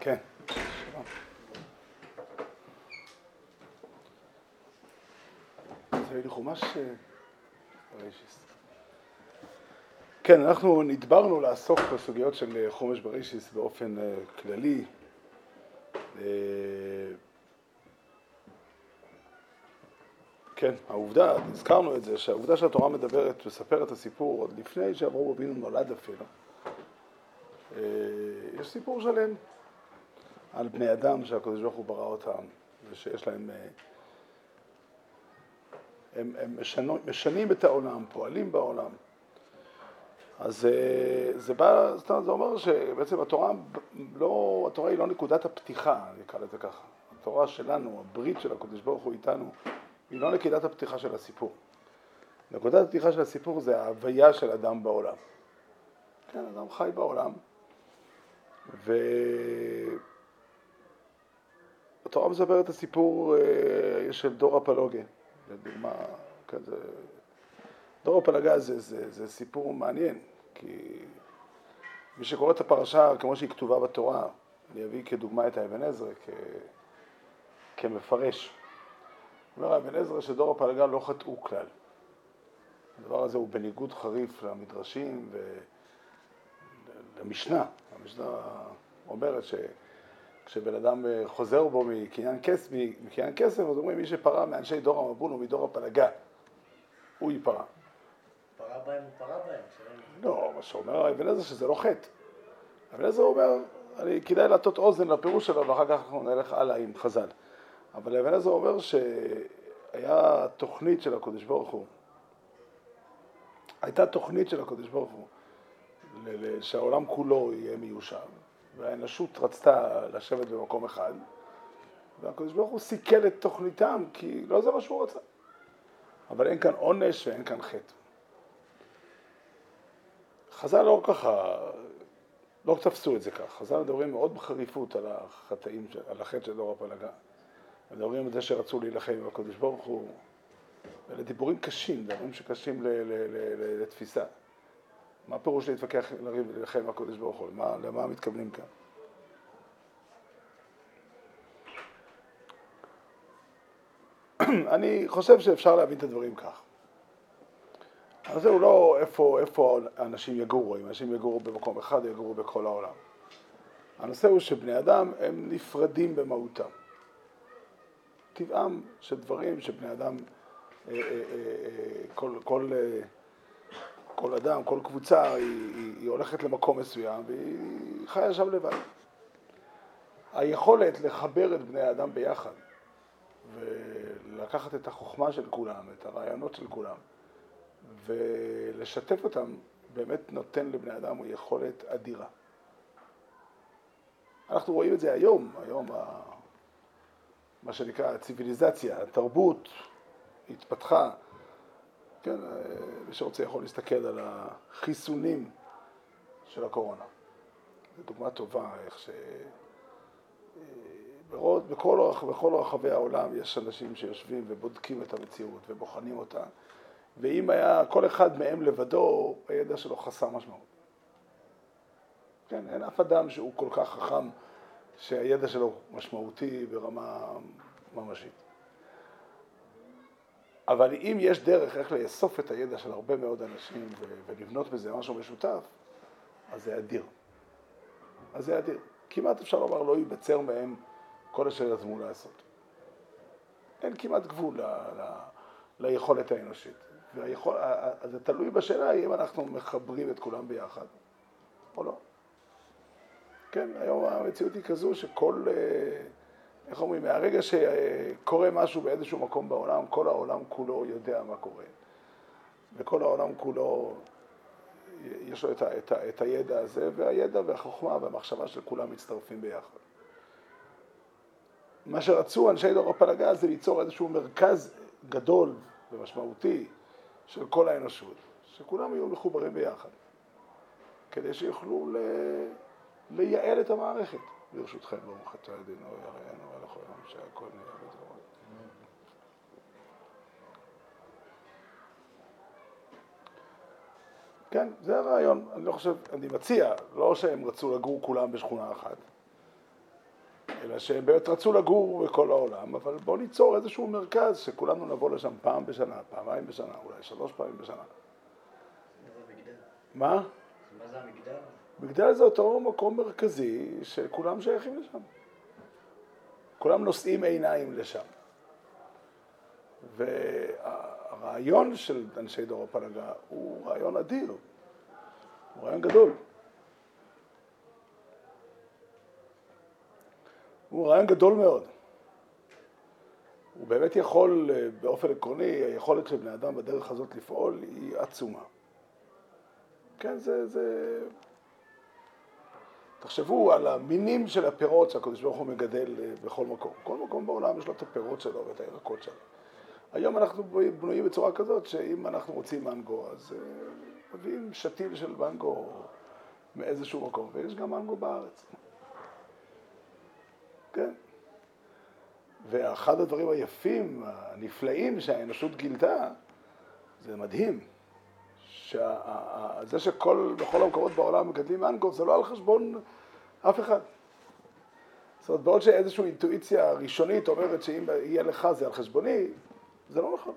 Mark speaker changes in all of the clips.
Speaker 1: כן. זה חומש בראשיס. כן, אנחנו נדברנו לעסוק בסוגיות של חומש בראשיס באופן כללי. כן, העובדה, הזכרנו את זה, שהעובדה שהתורה מדברת, מספרת את הסיפור עוד לפני שאברהם אבינו נולד אפילו. אה, יש סיפור שלם על בני אדם שהקדוש ברוך הוא ברא אותם, ושיש להם... אה, הם, הם משנו, משנים את העולם, פועלים בעולם. אז אה, זה בא, זאת אומרת, זה אומר שבעצם התורה, לא, התורה היא לא נקודת הפתיחה, אני אקרא לזה ככה. התורה שלנו, הברית של הקדוש ברוך הוא איתנו, היא לא נקודת הפתיחה של הסיפור. נקודת הפתיחה של הסיפור זה ההוויה של אדם בעולם. כן, אדם חי בעולם, והתורה מספרת את הסיפור אה, של דור הפלוגה, לדוגמה, כן, זה... דור הפלגה זה, זה, זה סיפור מעניין, כי מי שקורא את הפרשה כמו שהיא כתובה בתורה, אני אביא כדוגמה את האבן עזרא כמפרש. אומר אבן עזרא שדור הפלגה לא חטאו כלל. הדבר הזה הוא בניגוד חריף למדרשים ולמשנה. המשנה אומרת שכשבן אדם חוזר בו מקניין כסף, מקניין כסף, אז אומרים מי שפרע מאנשי דור המבול ומדור הפלגה, הוא ייפרע.
Speaker 2: פרע בהם הוא פרע בהם.
Speaker 1: לא, מה שאומר אבן עזרא שזה לא חטא. אבן עזרא אומר, אני, כדאי להטות אוזן לפירוש שלו ואחר כך אנחנו נלך הלאה עם חז"ל. אבל אבן עזרא אומר שהיה תוכנית של הקדוש ברוך הוא, הייתה תוכנית של הקדוש ברוך הוא שהעולם כולו יהיה מיושב, והאנושות רצתה לשבת במקום אחד, והקדוש ברוך הוא סיכל את תוכניתם, כי לא זה מה שהוא רצה. אבל אין כאן עונש ואין כאן חטא. חז"ל לא ככה, לא תפסו את זה כך. חז"ל מדברים מאוד בחריפות על החטאים, על החטא של דור הפלגה. מדברים על זה שרצו להילחם עם הקדוש ברוך הוא. אלה דיבורים קשים, דברים שקשים לתפיסה. מה פירוש להתווכח, לריב ולהילחם עם הקדוש ברוך הוא? למה, מתכוונים כאן? אני חושב שאפשר להבין את הדברים כך. הנושא הוא לא איפה, איפה אנשים יגורו, אם אנשים יגורו במקום אחד יגורו בכל העולם. הנושא הוא שבני אדם הם נפרדים במהותם. טבעם של דברים שבני אדם, אה, אה, אה, כל, כל, כל אדם, כל קבוצה, היא, היא, הולכת למקום מסוים והיא חיה שם לבד. היכולת לחבר את בני האדם ביחד ולקחת את החוכמה של כולם, את הרעיונות של כולם ולשתף אותם באמת נותן לבני אדם יכולת אדירה. אנחנו רואים את זה היום, היום מה שנקרא הציוויליזציה, התרבות התפתחה. כן, מי שרוצה יכול להסתכל על החיסונים של הקורונה. זו דוגמה טובה איך ש... בכל, בכל רחבי העולם יש אנשים שיושבים ובודקים את המציאות ובוחנים אותה, ואם היה כל אחד מהם לבדו, הידע שלו חסר משמעות. כן, אין אף אדם שהוא כל כך חכם שהידע שלו משמעותי ברמה ממשית. אבל אם יש דרך איך לאסוף את הידע של הרבה מאוד אנשים ולבנות בזה משהו משותף, אז זה אדיר. אז זה אדיר. כמעט אפשר לומר לא ייבצר מהם כל אשר יזמו לעשות. אין כמעט גבול ל, ל, ליכולת האנושית. והיכול, זה תלוי בשאלה אם אנחנו מחברים את כולם ביחד או לא. כן, היום המציאות היא כזו שכל, אה, איך אומרים, מהרגע שקורה משהו באיזשהו מקום בעולם, כל העולם כולו יודע מה קורה. וכל העולם כולו, יש לו את, ה, את, ה, את הידע הזה, והידע והחוכמה והמחשבה של כולם מצטרפים ביחד. מה שרצו אנשי דור הפלגה זה ליצור איזשהו מרכז גדול ומשמעותי של כל האנושות, שכולם יהיו מחוברים ביחד, כדי שיוכלו ל... לייעל את המערכת. ברשותכם, ברוך אתה ידינו יראינו ולכל יום שהכל נהיה בדברות. כן, זה הרעיון. אני לא חושב, אני מציע, לא שהם רצו לגור כולם בשכונה אחת, אלא שהם באמת רצו לגור בכל העולם, אבל בואו ניצור איזשהו מרכז שכולנו נבוא לשם פעם בשנה, פעמיים בשנה, אולי שלוש פעמים בשנה. מה?
Speaker 2: מה זה המגדל?
Speaker 1: מגדל זה אותו מקום מרכזי שכולם שייכים לשם. כולם נושאים עיניים לשם. והרעיון של אנשי דור הפלגה הוא רעיון אדיר, הוא רעיון גדול. הוא רעיון גדול מאוד. הוא באמת יכול, באופן עקרוני, היכולת של בני אדם בדרך הזאת לפעול היא עצומה. כן, זה, זה... תחשבו על המינים של הפירות שהקדוש ברוך הוא מגדל אה, בכל מקום. כל מקום בעולם יש לו את הפירות שלו ואת הירקות שלו. היום אנחנו בנויים בצורה כזאת שאם אנחנו רוצים מנגו, אז אה, מביאים שתיל של מנגו מאיזשהו מקום, ויש גם מנגו בארץ. כן. ואחד הדברים היפים, הנפלאים שהאנושות גילתה, זה מדהים. שזה שכל, בכל המקומות בעולם מגדלים מנגו, זה לא על חשבון אף אחד. זאת אומרת, בעוד שאיזושהי אינטואיציה ראשונית אומרת שאם יהיה לך זה על חשבוני, זה לא נכון.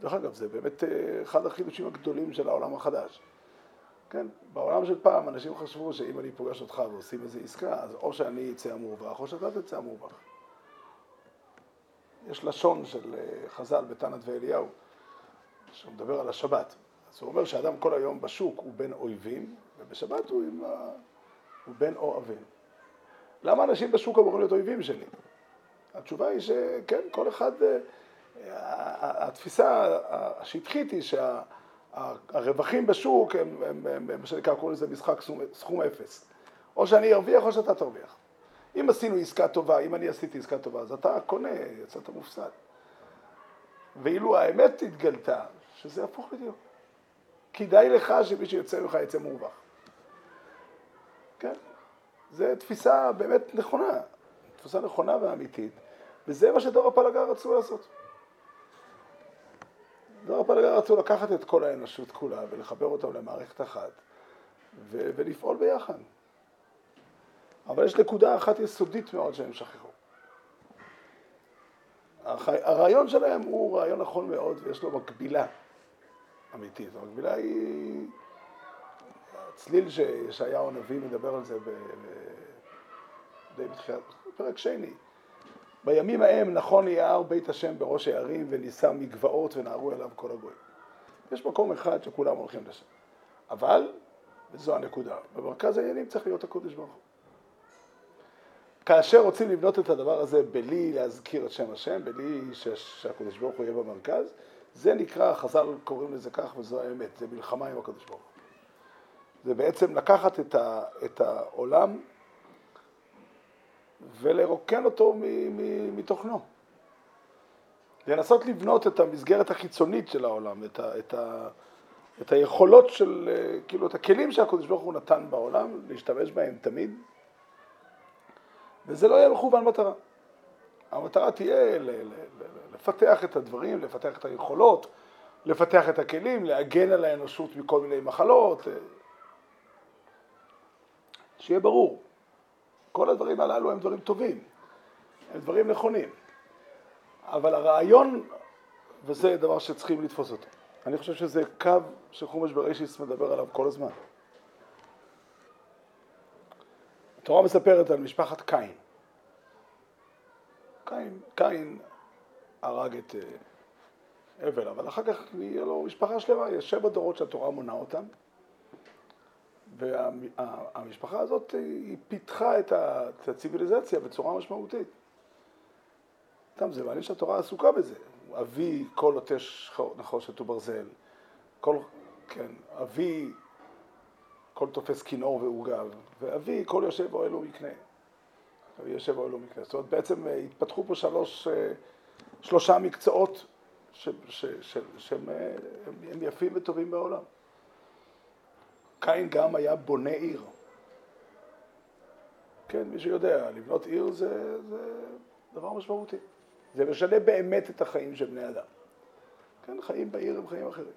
Speaker 1: דרך אגב, זה באמת אה, אחד החידושים הגדולים של העולם החדש. כן, בעולם של פעם אנשים חשבו שאם אני פוגש אותך ועושים איזו עסקה, אז או שאני אצא המורווח או שאתה תצא המורווח. יש לשון של אה, חז"ל בתנת ואליהו, שהוא מדבר על השבת. אז הוא אומר שאדם כל היום בשוק הוא בין אויבים, ובשבת הוא, עם. הוא בין אוהבים. למה אנשים בשוק אמורים להיות אויבים שלי? התשובה היא שכן, כל אחד, אה, התפיסה השטחית היא שהרווחים בשוק הם, הם, הם, מה שנקרא, קוראים לזה משחק סכום, סכום אפס. או שאני ארוויח או שאתה תרוויח. אם עשינו עסקה טובה, אם אני עשיתי עסקה טובה, אז אתה קונה, יצאת מופסד. ואילו האמת התגלתה, שזה הפוך בדיוק. כדאי לך שמי שיוצא ממך יצא מורווח. כן? זו תפיסה באמת נכונה, תפיסה נכונה ואמיתית, וזה מה שדור הפלגה רצו לעשות. דור הפלגה רצו לקחת את כל האנושות כולה ולחבר אותם למערכת אחת ו- ולפעול ביחד. אבל יש נקודה אחת יסודית מאוד שהם שכחו. הרעיון שלהם הוא רעיון נכון מאוד ויש לו מקבילה אמיתית. המקבילה היא הצליל שישעיהו הנביא מדבר על זה די בתחילת, פרק שני. בימים ההם נכון יער בית השם בראש הערים ונישא מגבעות ונערו אליו כל הגויים. יש מקום אחד שכולם הולכים לשם. אבל, וזו הנקודה, במרכז העניינים צריך להיות הקודש ברוך. כאשר רוצים לבנות את הדבר הזה בלי להזכיר את שם השם, בלי שהקדוש ברוך הוא יהיה במרכז, זה נקרא, חז"ל קוראים לזה כך וזו האמת, זה מלחמה עם הקדוש ברוך. זה בעצם לקחת את, ה, את העולם ולרוקן אותו מ, מ, מתוכנו. לנסות לבנות את המסגרת החיצונית של העולם, את, ה, את, ה, את היכולות של, כאילו, את הכלים שהקדוש ברוך הוא נתן בעולם, להשתמש בהם תמיד, וזה לא יהיה מכוון מטרה. המטרה תהיה לפתח את הדברים, לפתח את היכולות, לפתח את הכלים, להגן על האנושות מכל מיני מחלות. שיהיה ברור, כל הדברים הללו הם דברים טובים, הם דברים נכונים. אבל הרעיון, וזה דבר שצריכים לתפוס אותו, אני חושב שזה קו שחומש בראשיס מדבר עליו כל הזמן. התורה מספרת על משפחת קין. קין, קין הרג את אה, הבל, אבל אחר כך נהיה לו משפחה שלמה, יש שבע דורות שהתורה מונה אותם, והמשפחה הזאת היא פיתחה את הציוויליזציה בצורה משמעותית. סתם, זה מעניין שהתורה עסוקה בזה. אבי כל עוטש נחושת וברזל, כל, כן, אבי כל תופס כינור ועוגב, ואבי כל יושב אוהל ומקנה. יושב אוהל ומקנה. זאת אומרת, בעצם אה, התפתחו פה שלוש, אה, שלושה מקצועות שהם יפים וטובים בעולם. קין גם היה בונה עיר. כן, מי שיודע, לבנות עיר זה, זה דבר משמעותי. זה משנה באמת את החיים של בני אדם. כן, חיים בעיר הם חיים אחרים.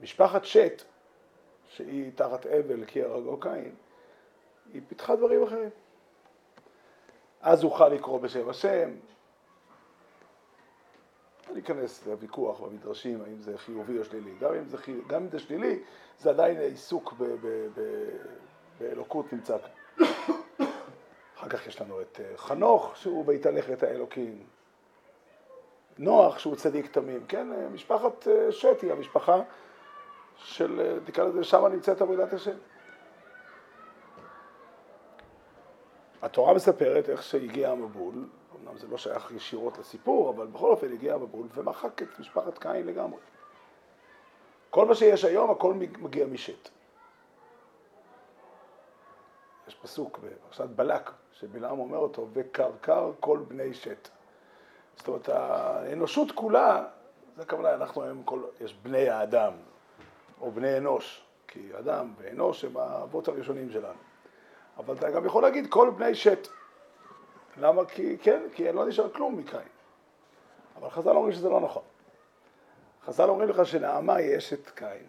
Speaker 1: משפחת שט, שהיא תחת אבל כי הרגו קין, היא פיתחה דברים אחרים. אז אוכל לקרוא בשם השם. אני אכנס לוויכוח במדרשים, האם זה חיובי או שלילי. גם אם זה, חי... גם אם זה שלילי, זה עדיין עיסוק ב... ב... ב... באלוקות נמצא כאן. אחר כך יש לנו את אה, חנוך, שהוא בהתהלכת האלוקים. נוח, שהוא צדיק תמים, כן? אה, משפחת אה, שתי, המשפחה של, תקרא לזה, שם נמצאת עבודת השם. התורה מספרת איך שהגיע המבול, אמנם זה לא שייך ישירות לסיפור, אבל בכל אופן הגיע המבול ומחק את משפחת קין לגמרי. כל מה שיש היום, הכל מגיע משת. יש פסוק בפרשת בלק, שבלעם אומר אותו, וקרקר כל בני שת. זאת אומרת, האנושות כולה, זה הכוונה, אנחנו היום, כל, יש בני האדם, או בני אנוש, כי אדם ואנוש הם האבות הראשונים שלנו. אבל אתה גם יכול להגיד כל בני שת. למה? כי כן, כי לא נשאר כלום מקין. אבל חז"ל אומרים שזה לא נכון. חז"ל אומרים לך שנעמה יש את קין,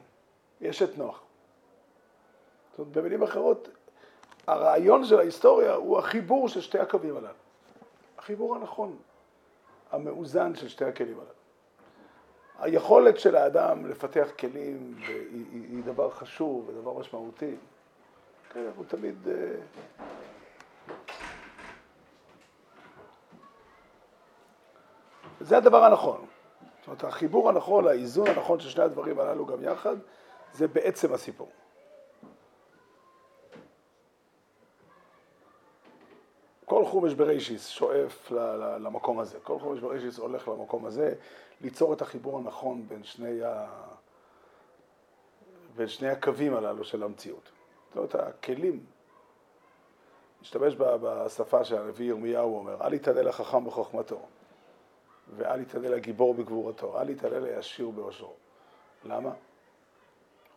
Speaker 1: יש את נוח. זאת אומרת, במילים אחרות, הרעיון של ההיסטוריה הוא החיבור של שתי הקווים הללו. החיבור הנכון, המאוזן של שתי הכלים הללו. היכולת של האדם לפתח כלים היא, היא, היא דבר חשוב ודבר משמעותי. כן, אנחנו תמיד... אה, זה הדבר הנכון. זאת אומרת, החיבור הנכון, האיזון הנכון של שני הדברים הללו גם יחד, זה בעצם הסיפור. כל חומש בראשיס שואף למקום הזה, כל חומש בראשיס הולך למקום הזה, ליצור את החיבור הנכון בין שני, ה... בין שני הקווים הללו של המציאות. זאת אומרת, הכלים, נשתמש בשפה שהנביא ירמיהו אומר, אל יתעלה לחכם בחוכמתו, ואל יתעלה לגיבור בגבורתו, אל יתעלה לעשיר באושרו. למה?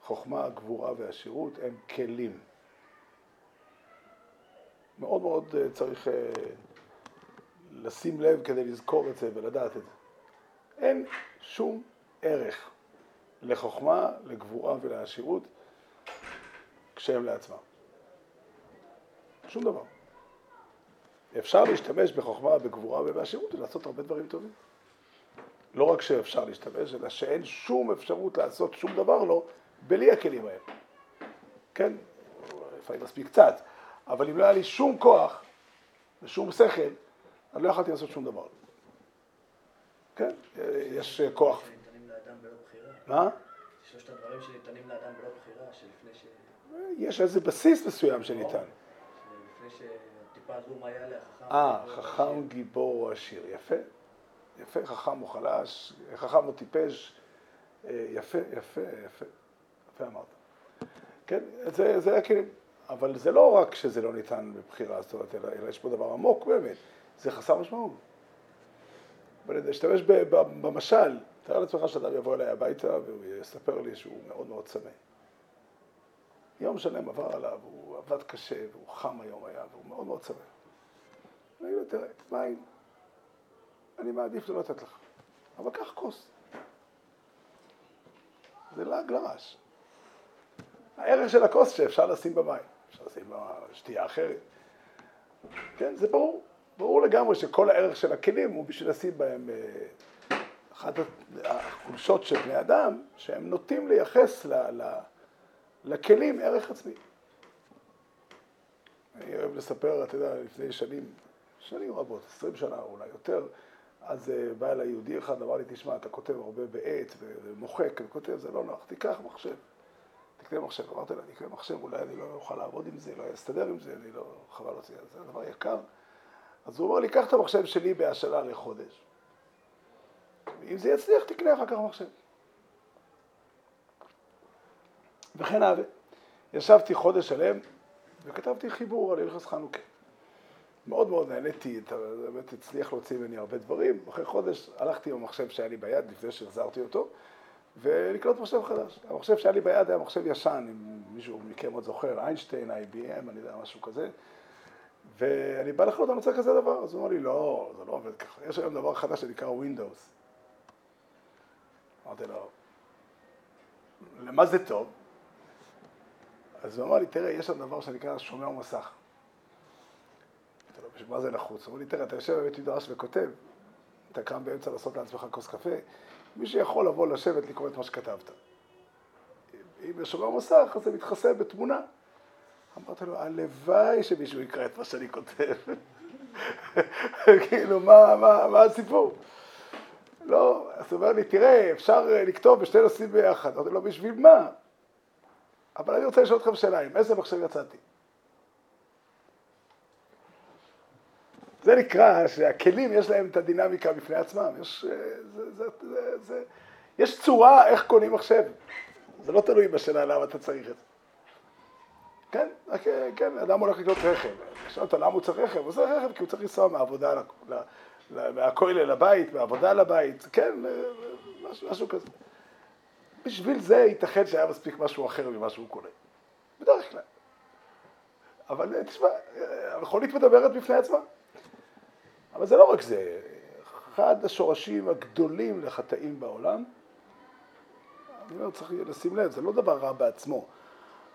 Speaker 1: חוכמה, גבורה ועשירות הם כלים. מאוד מאוד אה, צריך אה, לשים לב כדי לזכור את זה ולדעת את זה. אין שום ערך לחוכמה, לגבורה ולעשירות כשהם לעצמם. שום דבר. אפשר להשתמש בחוכמה, בגבורה ובעשירות ולעשות הרבה דברים טובים. לא רק שאפשר להשתמש, אלא שאין שום אפשרות לעשות שום דבר לא בלי הכלים האלה. כן, לפעמים מספיק קצת, אבל אם לא היה לי שום כוח ושום שכל, אני לא יכולתי לעשות שום דבר. כן, יש כוח. מה?
Speaker 2: שלושת הדברים שניתנים לאדם בלא בחירה, שלפני ש...
Speaker 1: יש איזה בסיס מסוים שניתן. אה, חכם, גיבור או עשיר. יפה. יפה, חכם או חלש, חכם או טיפש. אה, יפה, יפה, יפה. יפה אמרת. כן, זה, זה הכלים. אבל זה לא רק שזה לא ניתן בבחירה, זאת אומרת, אלא, אלא יש פה דבר עמוק באמת, זה חסר משמעות. ולהשתמש במשל, תאר לעצמך שאדם יבוא אליי הביתה והוא יספר לי שהוא מאוד מאוד צמא. יום שלם עבר עליו, הוא עבד קשה והוא חם היום היה והוא מאוד מאוד צמא. אני לו, תראה, מים, אני מעדיף לא לתת לך, אבל קח כוס. זה לעג לרש. הערך של הכוס שאפשר לשים במים. אפשר לשים שתייה אחרת. כן, זה ברור. ברור לגמרי שכל הערך של הכלים הוא בשביל לשים בהם אה, אחת החולשות של בני אדם, שהם נוטים לייחס ל, ל, לכלים ערך עצמי. אני אוהב לספר, אתה יודע, לפני שנים, שנים רבות, עשרים שנה אולי יותר, אז אה, בא אליי יהודי אחד, אמר לי, תשמע, אתה כותב הרבה בעט ומוחק, וכותב, זה לא נוח, תיקח מחשב. תקנה מחשב. אמרתי לה, אני אקנה מחשב, אולי אני לא אוכל לעבוד עם זה, לא אסתדר עם זה, אני לא, חבל זה, זה דבר יקר. אז הוא אמר לי, קח את המחשב שלי בהשאלה לחודש. אם זה יצליח, תקנה אחר כך מחשב. וכן הלאה. ישבתי חודש שלם וכתבתי חיבור על הלכס חנוכה. מאוד מאוד נהניתי, באמת הצליח להוציא ממני הרבה דברים. אחרי חודש הלכתי עם המחשב שהיה לי ביד לפני שהחזרתי אותו, ולקנות מחשב חדש. המחשב שהיה לי ביד היה מחשב ישן, אם מישהו מכם עוד זוכר, איינשטיין, IBM, אני יודע, משהו כזה. ואני בא לחנות, אני רוצה כזה דבר. אז הוא אמר לי, לא, זה לא עובד ככה. יש היום דבר חדש שנקרא Windows. אמרתי לו, למה זה טוב? אז הוא אמר לי, תראה, יש שם דבר שנקרא שומע מסך. אמרתי לו, בשביל מה זה נחוץ? הוא אמר לי, תראה, אתה יושב בבית מדרש וכותב, אתה קם באמצע לעשות לעצמך כוס קפה, מי שיכול לבוא לשבת לקרוא את מה שכתבת. אם יש שומע מסך, אז זה מתחסה בתמונה. אמרתי לו, הלוואי שמישהו יקרא את מה שאני כותב. כאילו, מה, מה, מה הסיפור? לא, אז הוא אומר לי, תראה, אפשר לכתוב בשתי נושאים ביחד. אמרתי לו, בשביל מה? אבל אני רוצה לשאול אתכם שאלה, עם איזה מחשב יצאתי? זה נקרא שהכלים יש להם את הדינמיקה בפני עצמם. יש, זה, זה, זה, זה, יש צורה איך קונים מחשב. זה לא תלוי בשאלה למה אתה צריך את זה. כן, כן, אדם הולך לקנות רכב. שאלת למה הוא צריך רכב? הוא צריך רכב כי הוא צריך לנסוע מהעבודה, מהכולל לבית, מהעבודה לבית, כן, משהו, משהו כזה. בשביל זה ייתכן שהיה מספיק משהו אחר ממה שהוא קונה. בדרך כלל. אבל תשמע, המכונית מדברת בפני עצמה. אבל זה לא רק זה. אחד השורשים הגדולים לחטאים בעולם, אני אומר, צריך לשים לב, זה לא דבר רע בעצמו,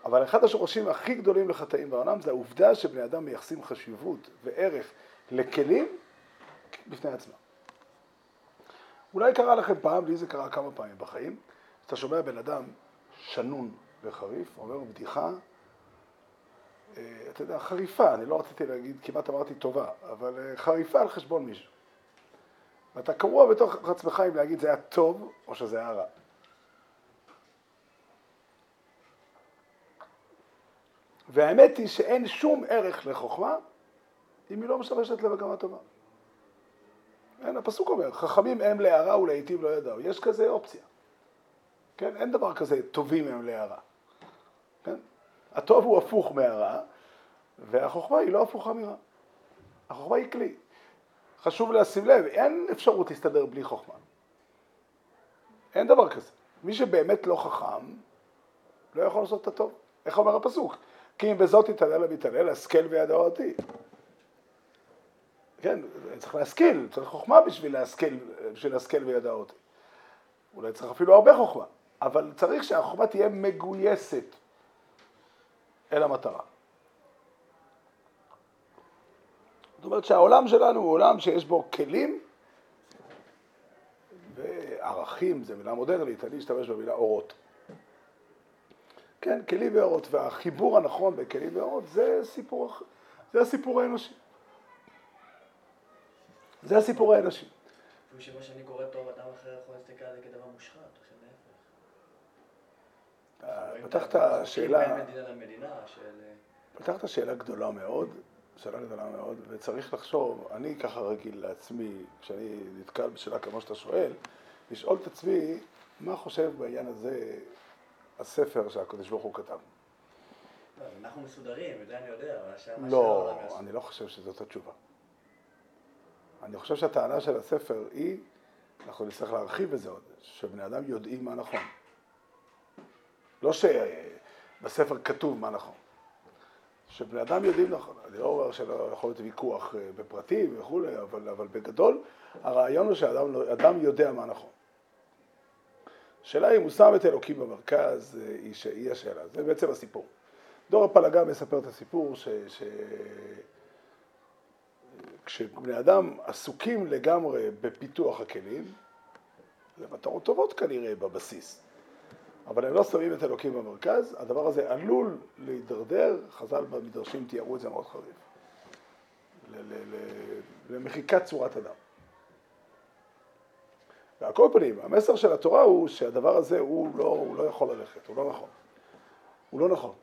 Speaker 1: אבל אחד השורשים הכי גדולים לחטאים בעולם זה העובדה שבני אדם מייחסים חשיבות וערך לכלים בפני עצמם. אולי קרה לכם פעם, לי זה קרה כמה פעמים בחיים, אתה שומע בן אדם שנון וחריף, אומר בדיחה, אה, אתה יודע, חריפה, אני לא רציתי להגיד, כמעט אמרתי טובה, אבל אה, חריפה על חשבון מישהו. ואתה קרוע בתוך עצמך אם להגיד זה היה טוב או שזה היה רע. והאמת היא שאין שום ערך לחוכמה אם היא לא משמשת למגמה טובה. אין, הפסוק אומר, חכמים הם להערה ולעיתים לא ידעו. יש כזה אופציה. כן? אין דבר כזה טובים הם להערה. כן? הטוב הוא הפוך מהרע, והחוכמה היא לא הפוכה מרע. החוכמה היא כלי. חשוב לשים לב, אין אפשרות להסתדר בלי חוכמה. אין דבר כזה. מי שבאמת לא חכם, לא יכול לעשות את הטוב. איך אומר הפסוק? כי אם בזאת יתעלל המתעלל, השכל וידע אותי. כן, צריך להשכיל, צריך חוכמה בשביל להשכיל, בשביל להשכיל וידע אותי. אולי צריך אפילו הרבה חוכמה, אבל צריך שהחוכמה תהיה מגויסת אל המטרה. זאת אומרת שהעולם שלנו הוא עולם שיש בו כלים וערכים, זו מילה מודרנית, אני אשתמש במילה אורות. כן, כלים ואורות, והחיבור הנכון בין כלים ואורות זה סיפור, זה הסיפור האנושי. זה הסיפור האנושי.
Speaker 2: אפילו שמה שאני קורא טוב, אדם אחר יכול להסתכל על זה כדבר מושחת,
Speaker 1: פתחת שאלה, פתחת שאלה גדולה מאוד, שאלה גדולה מאוד, וצריך לחשוב, אני ככה רגיל לעצמי, כשאני נתקל בשאלה כמו שאתה שואל, לשאול את עצמי, מה חושב בעניין הזה הספר שהקדוש ברוך הוא כתב.
Speaker 2: לא, אנחנו מסודרים, את זה אני יודע, אבל השאלה
Speaker 1: מה לא, אני לא חושב שזאת התשובה. אני חושב שהטענה של הספר היא, אנחנו נצטרך להרחיב את זה עוד, שבני אדם יודעים מה נכון. לא שבספר כתוב מה נכון. שבני אדם יודעים נכון. אני לא אומר שלא יכול להיות ויכוח אה, בפרטים וכולי, אבל, אבל בגדול הרעיון הוא שאדם יודע מה נכון. השאלה אם הוא שם את אלוקים במרכז, אה, היא, היא השאלה, זה בעצם הסיפור. דור הפלגה מספר את הסיפור ש... ש... כשבני אדם עסוקים לגמרי בפיתוח הכלים, זה מטרות טובות כנראה בבסיס, אבל הם לא שמים את אלוקים במרכז, הדבר הזה עלול להידרדר, חז"ל במדרשים תיארו את זה מאוד חריף, למחיקת צורת אדם. ועל כל פנים, המסר של התורה הוא שהדבר הזה הוא לא, הוא לא יכול ללכת, הוא לא נכון. הוא לא נכון.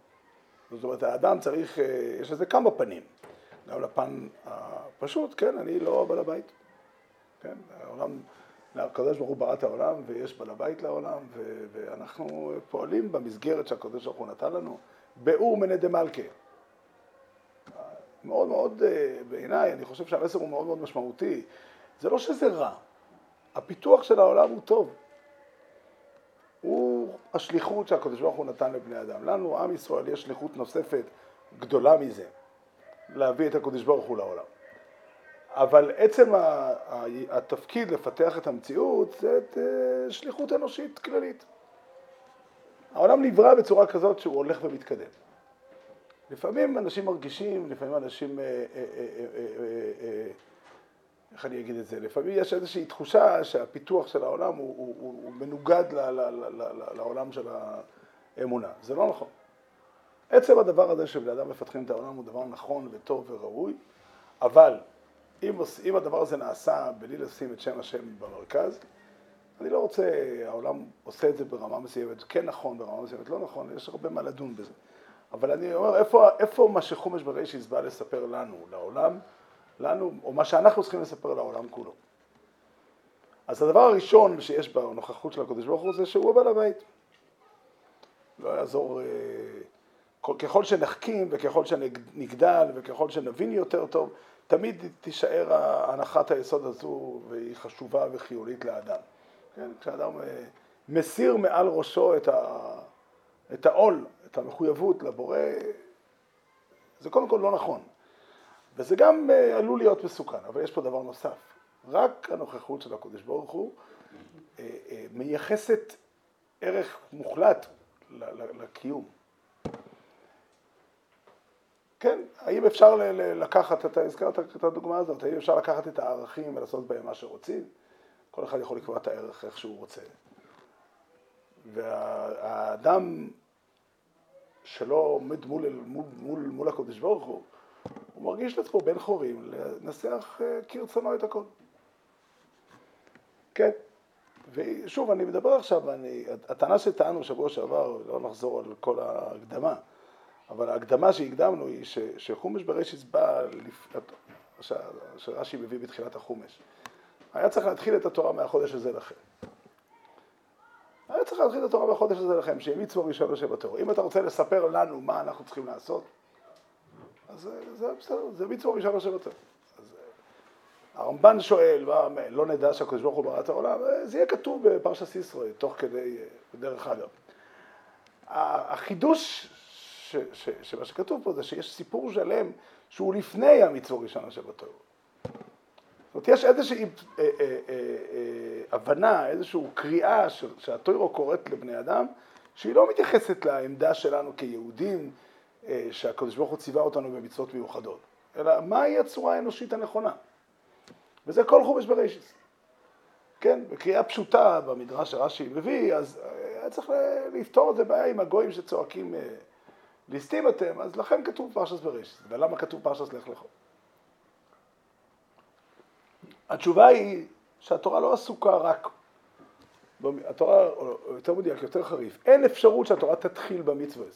Speaker 1: זאת אומרת, האדם צריך, אה, יש לזה כמה פנים. גם לפן הפשוט, כן, אני לא בעל הבית. כן, העולם, הקדוש ברוך הוא ברא את העולם ויש בעל הבית לעולם ו- ואנחנו פועלים במסגרת שהקדוש ברוך הוא נתן לנו, באור מנה דמלכה. מאוד מאוד, אה, בעיניי, אני חושב שהמסר הוא מאוד מאוד משמעותי. זה לא שזה רע, הפיתוח של העולם הוא טוב. הוא השליחות שהקדוש ברוך הוא נתן לבני אדם. לנו, עם ישראל, יש שליחות נוספת גדולה מזה, להביא את הקדוש ברוך הוא לעולם. אבל עצם התפקיד לפתח את המציאות זה את אה, שליחות אנושית כללית. העולם נברא בצורה כזאת שהוא הולך ומתקדם. לפעמים אנשים מרגישים, לפעמים אנשים, איך אני אגיד את זה, לפעמים יש איזושהי תחושה שהפיתוח של העולם הוא, הוא, מנוגד לעולם של האמונה. זה לא נכון. עצם הדבר הזה שבני אדם מפתחים את העולם הוא דבר נכון וטוב וראוי, אבל אם, אם הדבר הזה נעשה בלי לשים את שם השם במרכז, אני לא רוצה, העולם עושה את זה ברמה מסוימת, כן נכון, ברמה מסוימת לא נכון, יש הרבה מה לדון בזה. אבל אני אומר, איפה, איפה מה שחומש בראשיס בא לספר לנו, לעולם, לנו, או מה שאנחנו צריכים לספר לעולם כולו. אז הדבר הראשון שיש בנוכחות של הקדוש ברוך הוא זה שהוא הבעל הבית. לא יעזור, אה, ככל שנחכים וככל שנגדל וככל שנבין יותר טוב, תמיד תישאר הנחת היסוד הזו והיא חשובה וחיונית לאדם. כן? כשאדם אה, מסיר מעל ראשו את, ה, את העול, את המחויבות לבורא, זה קודם כל לא נכון. וזה גם אה, עלול להיות מסוכן, אבל יש פה דבר נוסף. רק הנוכחות של הקדוש ברוך הוא אה, מייחסת ערך מוחלט לקיום. כן, האם אפשר לקחת, אתה הזכרת את הדוגמה הזאת, האם אפשר לקחת את הערכים ולעשות בהם מה שרוצים? כל אחד יכול לקבוע את הערך איך שהוא רוצה. והאדם שלא עומד מול, מול, מול, מול הקודש ברוך הוא, הוא מרגיש לעצמו בן חורים לנסח אה, כרצונו את הכל. כן, ושוב, אני מדבר עכשיו, אני, הטענה שטענו שבוע שעבר, לא נחזור על כל ההקדמה, אבל ההקדמה שהקדמנו היא ש, שחומש בראשיס בא, לפ... שרש"י מביא בתחילת החומש. היה צריך להתחיל את התורה מהחודש הזה לכם. היה צריך להתחיל את התורה מהחודש הזה לכם, שיהיה מצווה ראשון לשבתו. אם אתה רוצה לספר לנו מה אנחנו צריכים לעשות, אז זה, בסדר, זה מצווה ראשון לשבתו. הרמב"ן שואל, מה, לא נדע שהקדוש ברוך הוא ברא את העולם, זה יהיה כתוב בפרשת ישראל, תוך כדי, דרך אגב. החידוש שמה שכתוב פה זה שיש סיפור שלם שהוא לפני המצווה ראשון לשבתו. אומרת, יש איזושהי אה, אה, אה, הבנה, איזושהי קריאה שהטוירו קוראת לבני אדם, שהיא לא מתייחסת לעמדה שלנו כיהודים, שהקדוש ברוך הוא ציווה אותנו במצוות מיוחדות, אלא מהי הצורה האנושית הנכונה. וזה כל חומש בראשיס. כן, בקריאה פשוטה במדרש שרש"י מביא, אז היה צריך לפתור את זה בעיה עם הגויים שצועקים ליסטים אתם, אז לכן כתוב פרשת בראשיס. ולמה כתוב פרשת לך לך? התשובה היא שהתורה לא עסוקה רק, התורה, או יותר מדויק, יותר חריף, אין אפשרות שהתורה תתחיל במצווה.